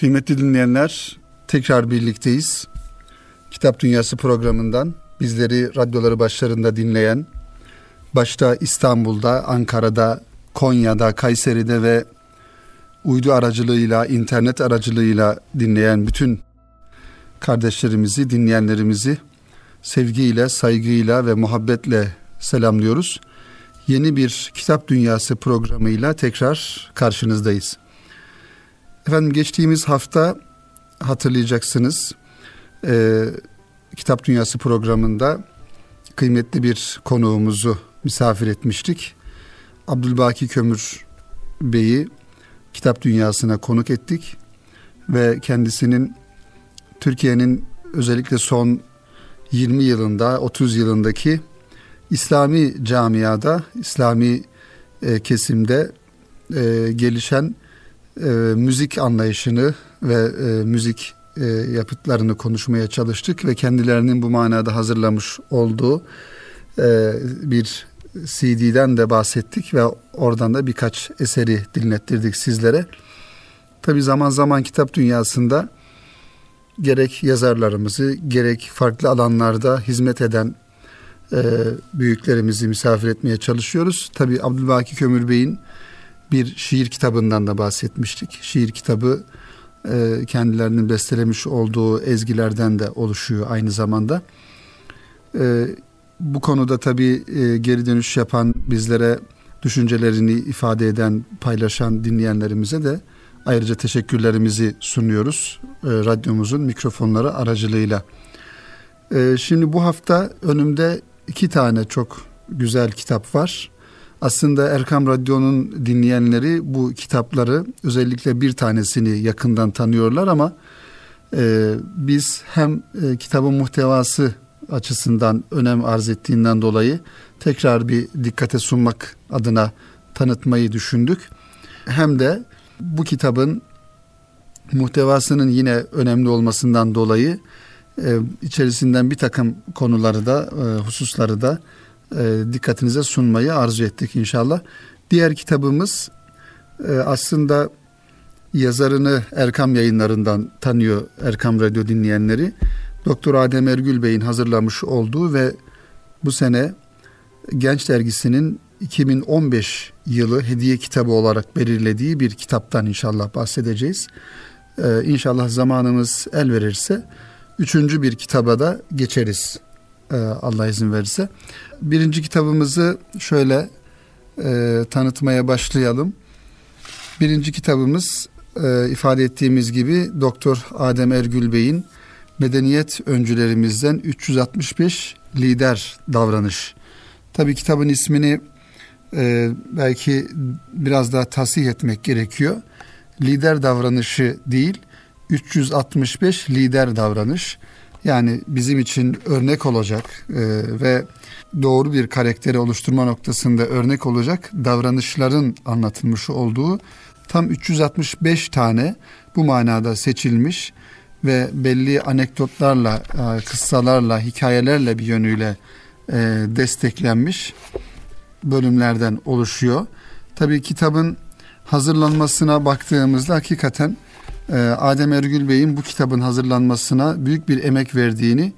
Kıymetli dinleyenler, tekrar birlikteyiz. Kitap Dünyası programından bizleri radyoları başlarında dinleyen, başta İstanbul'da, Ankara'da, Konya'da, Kayseri'de ve uydu aracılığıyla, internet aracılığıyla dinleyen bütün kardeşlerimizi, dinleyenlerimizi sevgiyle, saygıyla ve muhabbetle selamlıyoruz. Yeni bir Kitap Dünyası programıyla tekrar karşınızdayız. Efendim geçtiğimiz hafta hatırlayacaksınız e, Kitap Dünyası programında kıymetli bir konuğumuzu misafir etmiştik. Abdülbaki Kömür Bey'i Kitap Dünyası'na konuk ettik ve kendisinin Türkiye'nin özellikle son 20 yılında 30 yılındaki İslami camiada, İslami e, kesimde e, gelişen e, müzik anlayışını ve e, müzik e, yapıtlarını konuşmaya çalıştık ve kendilerinin bu manada hazırlamış olduğu e, bir CD'den de bahsettik ve oradan da birkaç eseri dinlettirdik sizlere. Tabi zaman zaman kitap dünyasında gerek yazarlarımızı gerek farklı alanlarda hizmet eden e, büyüklerimizi misafir etmeye çalışıyoruz. Tabi Abdülbaki Kömür Bey'in bir şiir kitabından da bahsetmiştik. Şiir kitabı e, kendilerinin bestelemiş olduğu ezgilerden de oluşuyor aynı zamanda. E, bu konuda tabii e, geri dönüş yapan bizlere düşüncelerini ifade eden, paylaşan dinleyenlerimize de ayrıca teşekkürlerimizi sunuyoruz e, radyomuzun mikrofonları aracılığıyla. E, şimdi bu hafta önümde iki tane çok güzel kitap var. Aslında Erkam Radyo'nun dinleyenleri bu kitapları özellikle bir tanesini yakından tanıyorlar ama e, biz hem e, kitabın muhtevası açısından önem arz ettiğinden dolayı tekrar bir dikkate sunmak adına tanıtmayı düşündük. Hem de bu kitabın muhtevasının yine önemli olmasından dolayı e, içerisinden bir takım konuları da e, hususları da e, dikkatinize sunmayı arzu ettik inşallah. Diğer kitabımız e, aslında yazarını Erkam yayınlarından tanıyor Erkam Radyo dinleyenleri. Doktor Adem Ergül Bey'in hazırlamış olduğu ve bu sene Genç Dergisi'nin 2015 yılı hediye kitabı olarak belirlediği bir kitaptan inşallah bahsedeceğiz. Ee, inşallah zamanımız el verirse üçüncü bir kitaba da geçeriz Allah izin verirse. Birinci kitabımızı şöyle e, tanıtmaya başlayalım. Birinci kitabımız e, ifade ettiğimiz gibi Doktor Adem Ergül Bey'in medeniyet öncülerimizden 365 lider davranış. Tabii kitabın ismini e, belki biraz daha tasih etmek gerekiyor. Lider davranışı değil, 365 lider davranış. Yani bizim için örnek olacak e, ve doğru bir karakteri oluşturma noktasında örnek olacak davranışların anlatılmış olduğu tam 365 tane bu manada seçilmiş ve belli anekdotlarla, e, kıssalarla, hikayelerle bir yönüyle e, desteklenmiş bölümlerden oluşuyor. Tabii kitabın hazırlanmasına baktığımızda hakikaten Adem Ergül Bey'in bu kitabın hazırlanmasına büyük bir emek verdiğini